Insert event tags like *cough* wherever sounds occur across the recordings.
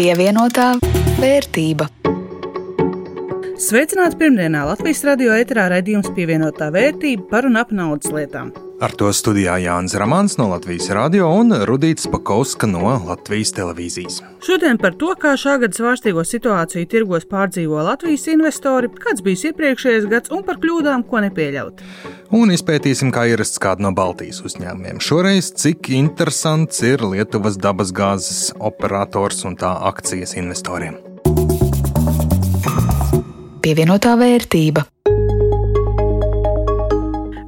Pievienotā vērtība. Sveicināti pirmdienā Latvijas radio eterā raidījums pievienotā vērtība par un ap naudas lietām. Ar to studijā Jānis Ramāns no Latvijas radio un Rudīts Pakauska no Latvijas televīzijas. Šodien par to, kā šā gada svārstīgo situāciju tirgos pārdzīvo Latvijas investori, kāds bija iepriekšējais gads un par kļūdām, ko nepieļaut. Un izpētīsim, kā ierasts kādu no Baltijas uzņēmumiem. Šoreiz, cik interesants ir Lietuvas dabasgāzes operators un tā akcijas investoriem. Pievienotā vērtība.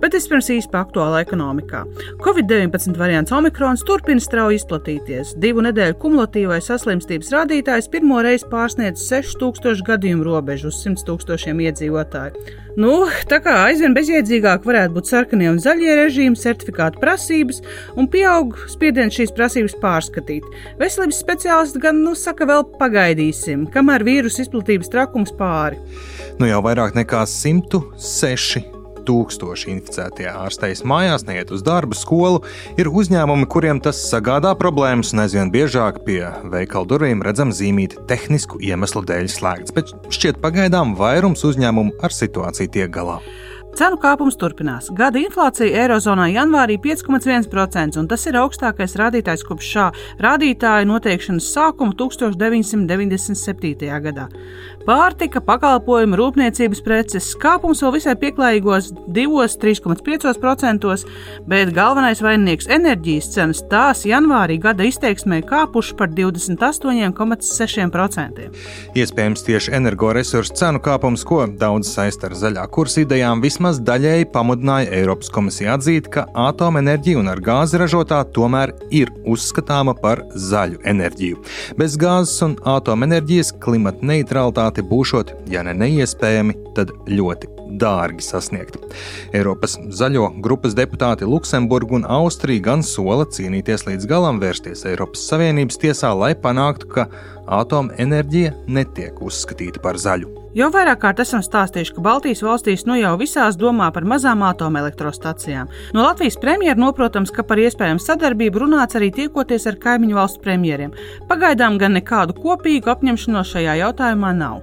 Bet vispirms īsi par aktuālo ekonomikā. Covid-19 variants Omikrons turpina strauji izplatīties. Divu nedēļu kumulatīvais saslimstības rādītājs pirmo reizi pārsniedz 6000 gadījumu robežu uz 100 tūkstošiem iedzīvotāju. Nu, tā kā aizvien bezjēdzīgāk varētu būt sarkanie un zaļie režīmi, certifikātu prasības, un pieaug spiediens šīs prasības pārskatīt. Veselības speciālisti gan nu, saka, vēl pagaidīsim, kamēr vīrusu izplatības trakums pāri. Nu jau vairāk nekā 106 tūkstoši inficētie ārstējas mājās, neiet uz darbu, skolu. Ir uzņēmumi, kuriem tas sagādā problēmas, un aizvien biežāk pie veikalu durvīm redzam zīmīti tehnisku iemeslu dēļ slēgts, bet šķiet pagaidām vairums uzņēmumu ar situāciju tiek galā. Cenu kāpums turpinās. Gada inflācija Eirozonā janvārī 5,1%, un tas ir augstākais rādītājs kopš šā rādītāja noteikšanas sākuma 1997. gadā. Pārtika, pakalpojumi, rūpniecības preces kāpums vēl visai pieklājīgos 2,3,5%, bet galvenais vaininieks enerģijas cenas tās janvārī gada izteiksmē kāpuši par 28,6%. Iespējams, tieši energoresursu cenu kāpums, ko daudz saista ar zaļā kursa idejām, vismaz daļēji pamudināja Eiropas komisiju atzīt, ka atomenerģija un ar gāzi ražotā tomēr ir uzskatāma par zaļu enerģiju. Bez gāzes un atomenerģijas klimata neutralitāte būšot, ja ne neiespējami, tad ļoti dārgi sasniegt. Eiropas zaļo grupas deputāti Luksemburgu un Austriju gan sola cīnīties līdz galam, vērsties Eiropas Savienības tiesā, lai panāktu, ka atomenerģija netiek uzskatīta par zaļu. Jau vairāk kārt esam stāstījuši, ka Baltijas valstīs nu jau visās domā par mazām atomelektrostacijām. No Latvijas premjera noprotams, ka par iespējamu sadarbību runāts arī tiekoties ar kaimiņu valstu premjeriem. Pagaidām gan nekādu kopīgu apņemšanos šajā jautājumā nav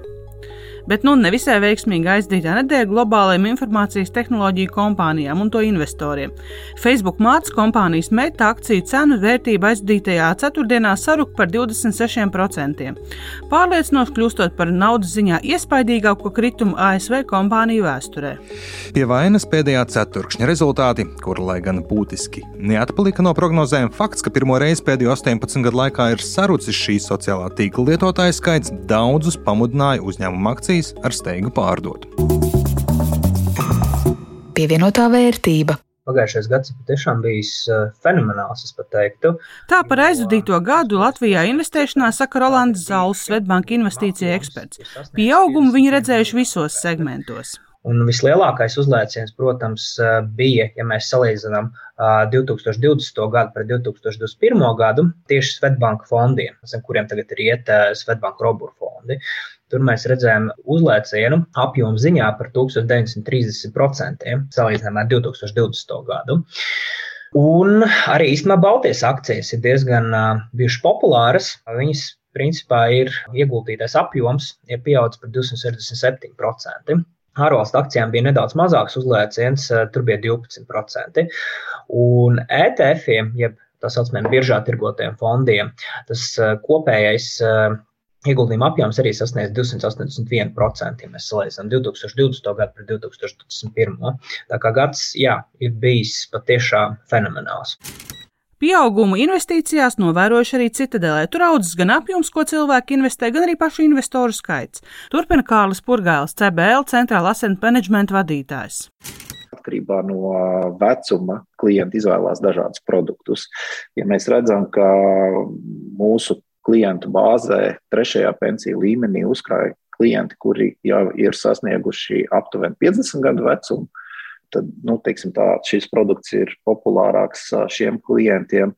bet nu nevisai veiksmīgi aizdītā nedēļa globālajiem informācijas tehnoloģiju kompānijām un to investoriem. Facebook mātes kompānijas meta akciju cenu vērtība aizdītajā ceturtdienā saruka par 26%, pārliecinoši kļūstot par naudas ziņā iespaidīgāko kritumu ASV kompāniju vēsturē. Pie vainas pēdējā ceturkšņa rezultāti, kur lai gan būtiski neatpalika no prognozēm, fakts, ka pirmo reizi pēdējo 18 gadu laikā ir sarucis šīs sociālā tīkla lietotāju skaits, daudzus pamudināja uzņēmuma akciju akcijas ar steigu pārdot. Pievienotā vērtība. Pagājušais gads patiešām bijis uh, fenomenāls, es pat teiktu. Tā par aizvadīto gadu Latvijā investēšanā saka Rolands Zauls, Svetbanka investīcija eksperts. Pieaugumu viņi redzējuši visos segmentos. Un vislielākais uzlēciens, protams, bija, ja mēs salīdzinām 2020. gadu pret 2021. gadu, tieši Svetbanka fondiem, zem kuriem tagad ir iet Svetbanka Robur fondi. Tur mēs redzējām uzlēcienu apjomu ziņā par 1930% salīdzinājumā ar 2020. gadu. Un arī īstenībā Baltijas akcijas ir diezgan uh, bijušas populāras. Viņas principā ir ieguldītais apjoms, ir pieaudzis par 267%. Ārvalstu akcijām bija nedaudz mazāks uzlēciens, tur bija 12%. Un ETF-iem, jeb tā saucamiem biržā tirgotiem fondiem, tas kopējais ieguldījuma apjoms arī sasniedz 281%, ja mēs salīdzinām 2020. gadu pret 2021. Tā kā gads, jā, ir bijis patiešām fenomenāls. Pieaugumu investīcijās novērojuši arī Citadelē. Tur audzes gan apjoms, ko cilvēki investē, gan arī pašu investoru skaits. Turpina Kārlis Purgāls, CBL centrāla asset management vadītājs atkarībā no vecuma klienti izvēlās dažādus produktus. Ja mēs redzam, ka mūsu klientu bāzē, trešajā pensiju līmenī uzkrāja klienti, kuri jau ir sasnieguši aptuveni 50 gadu vecumu, tad nu, teiksim, tā, šis produkts ir populārāks šiem klientiem.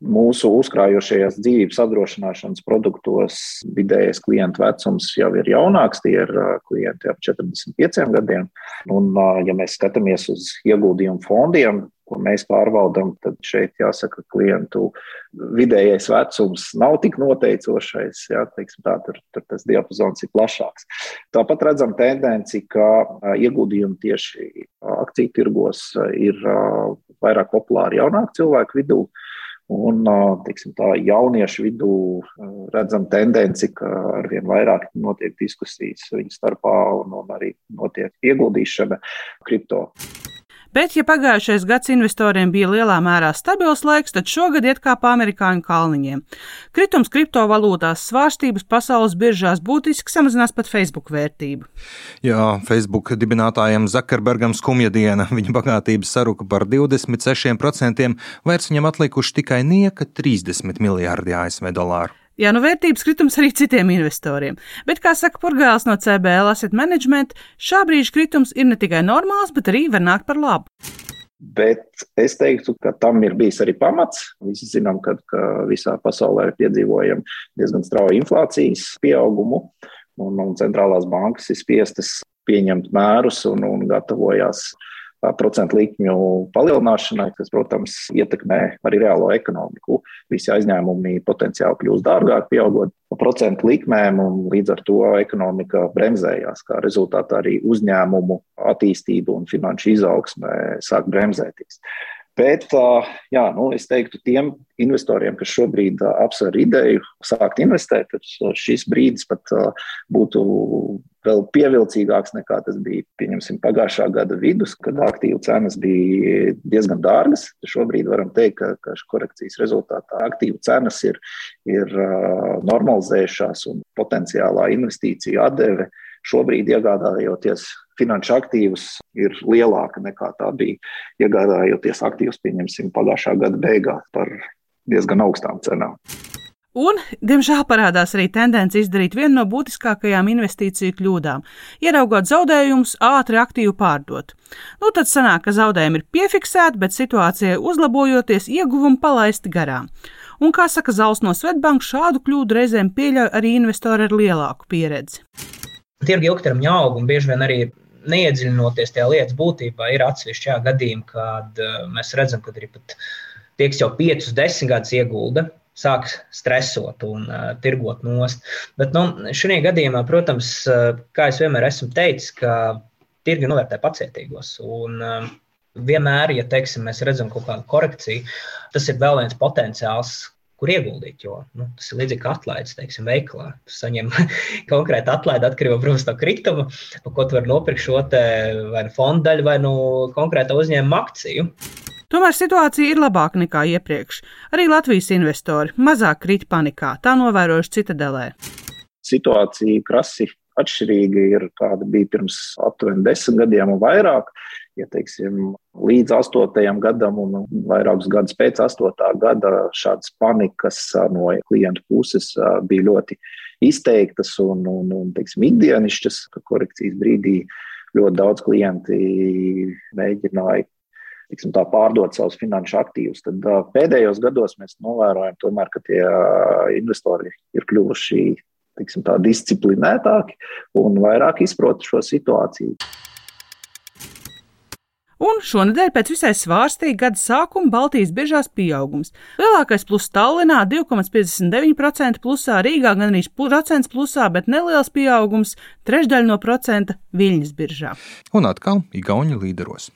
Mūsu uzkrājošajās dzīvības apdrošināšanas produktos vidējais klientu vecums jau ir jaunāks, tie ir klienti ap 45 gadiem. Un, ja mēs skatāmies uz ieguldījumu fondiem, ko mēs pārvaldam, tad šeit jāsaka, ka klientu vidējais vecums nav tik noteicošais. Jā, teiksim, tā, tur, tur tas diapazons ir plašāks. Tāpat redzam tendenci, ka ieguldījumi tieši akciju tirgos ir vairāk populāri jaunāku cilvēku vidū. Un tiksim, tā, jauniešu vidū redzam tendenci, ka arvien vairāk notiek diskusijas viņu starpā un, un arī notiek ieguldīšana kripto. Bet, ja pagājušais gads investoriem bija lielā mērā stabils laiks, tad šogad iet kā pa amerikāņu kalniņiem. Kritums kriptovalūtās svārstības pasaules biržās būtiski samazinās pat Facebook vērtību. Jā, Facebook dibinātājiem Zakarbergam skumja diena. *laughs* Viņa bagātības saruka par 26%, vairs viņam atlikuši tikai nieka 30 miljārdi ASV dolāru. Jā, nu vērtības kritums arī citiem investoriem. Bet, kā saka Purgāls no CBL Asset Management, šā brīža kritums ir ne tikai normāls, bet arī var nākt par labu. Bet es teiktu, ka tam ir bijis arī pamats. Visi zinām, ka, ka visā pasaulē piedzīvojam diezgan strauju inflācijas pieaugumu, un, un centrālās bankas ir spiestas pieņemt mērus un, un gatavojās procentu likmju palielināšanai, kas, protams, ietekmē arī reālo ekonomiku. Visi aizņēmumi potenciāli kļūst dārgāk, pieaugot procentu likmēm, un līdz ar to ekonomika bremzējās. Kā rezultātā arī uzņēmumu attīstība un finanšu izaugsme sāk bremzēties. Bet jā, nu, es teiktu, tiem investoriem, kas šobrīd apsver ideju sākt investēt, tad šis brīdis pat būtu vēl pievilcīgāks nekā tas bija pagājušā gada vidus, kad aktīvu cenas bija diezgan dārgas. Šobrīd varam teikt, ka, ka korekcijas rezultātā aktīvu cenas ir, ir normalizējušās un potenciālā investīcija atdeve šobrīd iegādājoties finanšu aktīvus ir lielāka nekā tā bija iegādājoties aktīvus, pieņemsim, pagājušā gada beigās par diezgan augstām cenām. Un, diemžēl, parādās arī tendence izdarīt vienu no būtiskākajām investīciju kļūdām - ieraugot zaudējumus, ātri aktīvu pārdot. Nu, tad sanāk, ka zaudējumi ir piefiksēti, bet situācijai uzlabojoties, ieguvumi palaisti garām. Un, kā saka Zals no Svetbanka, šādu kļūdu reizēm pieļauj arī investori ar lielāku pieredzi. Tirgi ilgtermiņa aug un bieži vien arī neiedziļinoties tajā lietas būtībā, ir atsevišķi gadījumi, kad uh, mēs redzam, ka arī pat tie, kas jau 5, 10 gadus iegulda, sāk stresot un uh, tirgot nost. Bet nu, šajā gadījumā, protams, uh, kā jau vienmēr esmu teicis, ka tirgi novērtē pacietīgos. Un, uh, vienmēr, ja teiksim, mēs redzam kaut kādu korekciju, tas ir vēl viens potenciāls, kur ieguldīt. Jo nu, tas ir līdzīgi kā atlaides, teiksim, veikalā. Tu saņem *laughs* konkrēti atlaidi atkarībā protams, no krituma, pa ko tu vari nopirkt šo te vai nu fondu daļu vai nu konkrēta uzņēmuma akciju. Tomēr situācija ir labāka nekā iepriekš. Arī Latvijas investori mazāk krīt panikā, tā novērojuši Citadelē. Situācija krasi atšķirīga ir kāda bija pirms aptuveni desmit gadiem un vairāk ja teiksim, līdz 8. gadam un vairākus gadus pēc 8. gada šādas panikas no klientu puses bija ļoti izteiktas un, un, un teiksim, ikdienišķas, korekcijas brīdī ļoti daudz klienti mēģināja tiksim, tā, pārdot savus finanšu aktīvus. Tad pēdējos gados mēs novērojam, tomēr, ka tie investori ir kļuvuši tiksim, tā, disciplinētāki un vairāk izprot šo situāciju. Un šonadēļ pēc visai svārstīga gada sākuma Baltijas biržās pieaugums. Lielākais pluss Tallinā 2,59% plusā, Rīgā gan arī procents plusā, bet neliels pieaugums - trešdaļa no procenta Viļņas biržā. Un atkal Igauni līderos.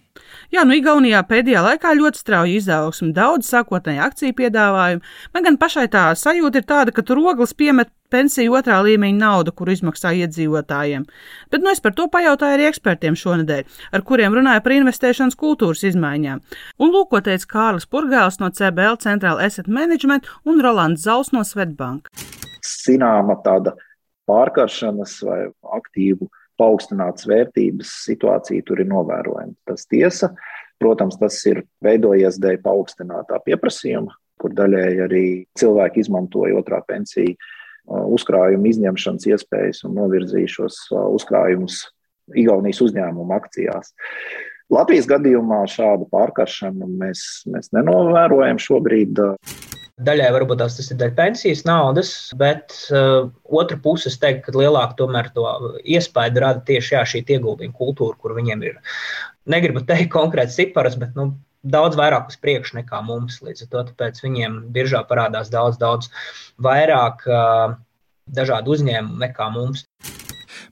Jā, nu Igaunijā pēdējā laikā ļoti strauji izaugsme, daudz sākotnēji akciju piedāvājumu. Man gan pašai tā sajūta ir tāda, ka tur ogles piemet pensiju otrā līmeņa naudu, kur izmaksā iedzīvotājiem. Bet nu, es par to pajautāju arī ekspertiem šonadēļ, ar kuriem runāju par investēšanas kultūras izmaiņām. Un lūk, ko teica Kārlis Purgāls no CBL Centrāla Asset Management un Rolands Zals no Svetbank. Zināma tāda pārkaršanas vai aktīvu paaugstinātas vērtības situācija tur ir novērojama. Tas tiesa, protams, tas ir veidojies dēļ paaugstinātā pieprasījuma, kur daļēji arī cilvēki izmantoja otrā pensiju uh, uzkrājuma izņemšanas iespējas un novirzīja šos uh, uzkrājumus Igaunijas uzņēmumu akcijās. Latvijas gadījumā šādu pārkaršanu mēs, mēs nenovērojam šobrīd. Daļai varbūt tas ir daļa pensijas naudas, bet uh, otra puse teikt, ka lielāku tomēr to iespēju rada tieši jā, šī ieguldījuma kultūra, kur viņiem ir. Negribu teikt konkrēts cipars, bet nu, daudz vairāk uz priekšu nekā mums. Līdz ar to viņiem biržā parādās daudz, daudz vairāk uh, dažādu uzņēmumu nekā mums.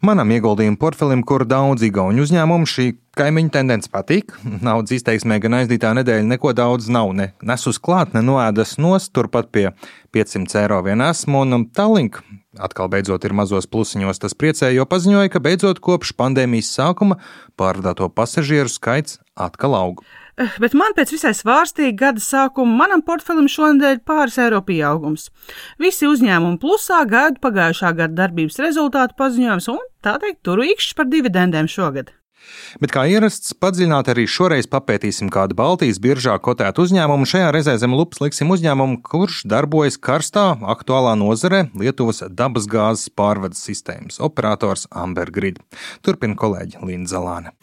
Manam ieguldījumu portfelim, kur daudz igauņu uzņēmumu, šī kaimiņu tendence patīk. Naudas izteiksmē gan aizdītā nedēļa neko daudz nav ne nesus klāt, ne noēdas nost, turpat pie 500 eiro vien esmu, un Tallink atkal beidzot ir mazos plusiņos. Tas priecēja, jo paziņoja, ka beidzot kopš pandēmijas sākuma pārvadāto pasažieru skaits atkal aug. Eh, bet man pēc visai svārstīga gada sākuma manam portfelim šonadēļ pāris eiro pieaugums. Visi uzņēmumi plusā gaida pagājušā gada darbības rezultātu paziņojums un, tā teikt, tur īkšķis par dividendēm šogad. Bet kā ierasts, padziļināt arī šoreiz papētīsim kādu Baltijas biržā kotētu uzņēmumu. Šajā reizē zem lupas liksim uzņēmumu, kurš darbojas karstā, aktuālā nozarē Lietuvas dabasgāzes pārvades sistēmas operators Amber Grid. Turpina kolēģi Līna Zalāne.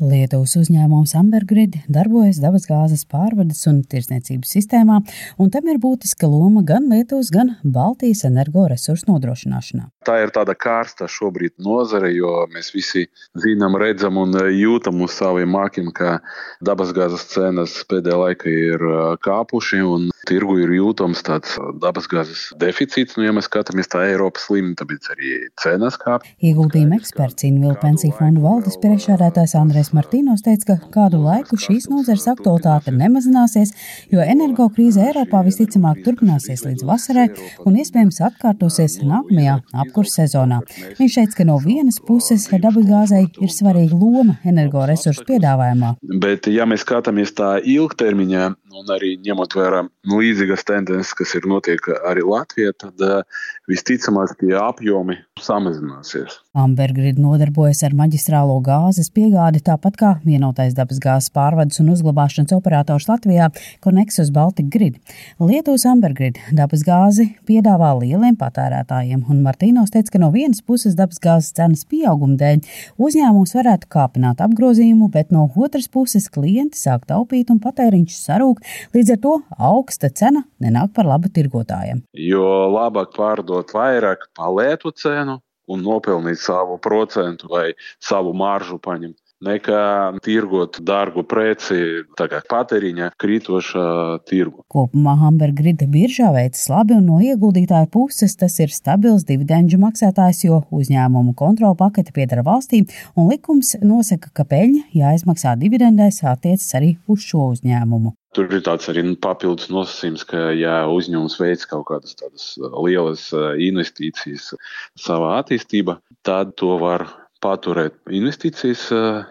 Lietuvas uzņēmums Ambergrid darbojas dabasgāzes pārvades un tirsniecības sistēmā, un tam ir būtiska loma gan Lietuvas, gan Baltijas energoresursu nodrošināšanā. Tā ir tāda kārsta šobrīd nozare, jo mēs visi zinām, redzam un jūtam uz saviem mākiem, ka dabasgāzes cenas pēdējā laikā ir kāpuši un tirgu ir jūtams tāds dabasgāzes deficīts. Nu, ja mēs skatāmies tā Eiropas līmenī, tāpēc arī cenas kāpj. Ieguldījuma eksperts Invila pensiju fondu valdes priekšādātājs Andrēs Martīnos teica, ka kādu laiku šīs nozares aktualitāte nemazināsies, jo energokrīze Eiropā visticamāk turpināsies līdz vasarai un iespējams atkārtosies nākamajā apkurss sezonā. Viņš teica, ka no vienas puses dabasgāzei ir svarīga loma energoresursu piedāvājumā. Bet, ja mēs skatāmies tā ilgtermiņā, un arī ņemot vērā līdzīgas tendences, kas ir notiek arī Latvijā, tad uh, visticamāk tie apjomi samazināsies. Ambergrid nodarbojas ar maģistrālo gāzes piegādi, tāpat kā vienotais dabas gāzes pārvades un uzglabāšanas operators Latvijā Konexus Baltic Grid. Lietuvas Ambergrid dabas gāzi piedāvā lieliem patērētājiem, un Martīnos teica, ka no vienas puses dabas gāzes cenas pieauguma dēļ uzņēmums varētu kāpināt apgrozījumu, bet no otras puses klienti sāk taupīt un patēriņš sarūk, līdz ar to augsta cena nenāk par labu tirgotājiem. Jo labāk pārdot vairāk palētu cenu, un nopelnīt savu procentu vai savu maržu paņemt nekā tirgot dārgu preci, tagad patēriņa krītošā tirgu. Kopumā Hamburga grida biržā veicas labi un no ieguldītāja puses tas ir stabils dividendžu maksātājs, jo uzņēmumu kontrola pakete piedara valstīm un likums nosaka, ka peļņa jāizmaksā dividendēs attiecas arī uz šo uzņēmumu. Tur ir tāds arī nu, papildus nosacījums, ka, ja uzņēmums veic kaut kādas lielas investīcijas savā attīstībā, tad to var paturēt investīcijas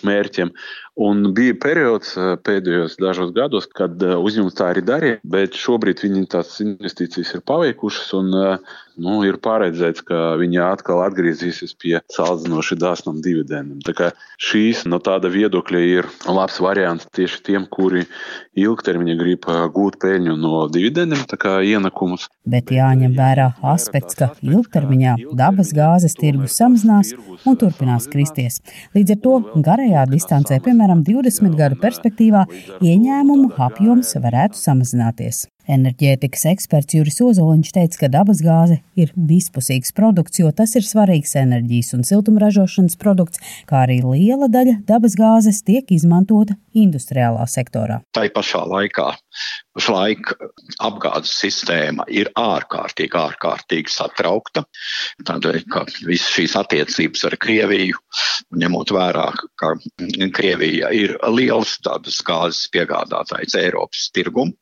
mērķiem. Un bija periods pēdējos dažos gados, kad uzņēmums tā arī darīja, bet šobrīd viņi tās investīcijas ir paveikušas un nu, ir paredzēts, ka viņi atkal atgriezīsies pie salīdzinoši dāsnām dividendiem. Tā kā šīs no tāda viedokļa ir labs variants tieši tiem, kuri ilgtermiņā grib gūt peļņu no dividendiem, tā kā ienakumus. Bet jāņem vērā aspekts, ka ilgtermiņā dabas gāzes tirgus samazinās un turpinās kristies. Līdz ar to garajā distancē, piemēram, 20 gadu perspektīvā, ieņēmumu apjoms varētu samazināties. Enerģētikas eksperts Juris Ozoliņš teica, ka dabasgāze ir vispusīgs produkts, jo tas ir svarīgs enerģijas un siltumražošanas produkts, kā arī liela daļa dabasgāzes tiek izmantota industriālā sektorā. Tā pašā laikā pašlaik apgādes sistēma ir ārkārtīgi, ārkārtīgi satraukta. Tādēļ, ka visas šīs attiecības ar Krieviju, ņemot vērā, ka Krievija ir liels dabasgāzes piegādātājs Eiropas tirgumu,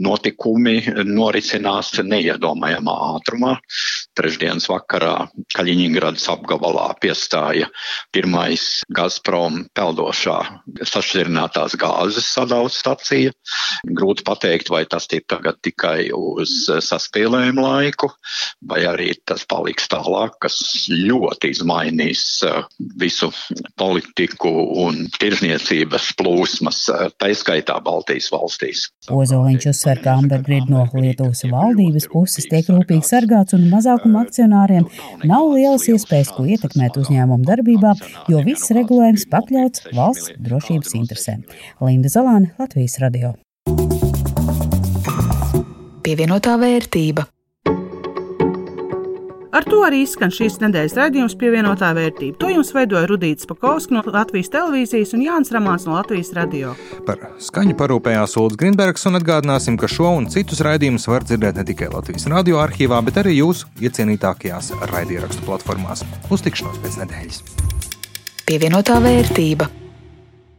notikumi norisinās neiedomājamā ātrumā. Trešdienas vakarā Kaļiņģeradas apgabalā piestāja pirmais Gazprom peldošā sašķirinātās gāzes sadaules stacija. Grūti pateikt, vai tas ir tagad tikai uz saspēlējumu laiku, vai arī tas paliks tālāk, kas ļoti izmainīs uh, visu politiku un tirzniecības plūsmas, uh, taiskaitā Baltijas valstīs. Ozoliņš uzsver, ka Ambergrid no Lietuvas valdības puses tiek rūpīgi sargāts un mazākuma akcionāriem nav lielas iespējas, ko ietekmēt uzņēmumu darbībā, jo viss regulējums pakļauts valsts drošības interesēm. Linda Zalāne, Latvijas radio. Pievienotā vērtība. Ar to arī izskan šīs nedēļas raidījums pievienotā vērtība. To jums veidoja Rudīts Pakausks no Latvijas televīzijas un Jānis Ramāns no Latvijas radio. Par skaņu parūpējās Ulrichs Grunbergs un atgādināsim, ka šo un citus raidījumus var dzirdēt ne tikai Latvijas radio arhīvā, bet arī jūsu iecienītākajās raidierakstu platformās. Uz tikšanos pēc nedēļas! Pievienotā vērtība.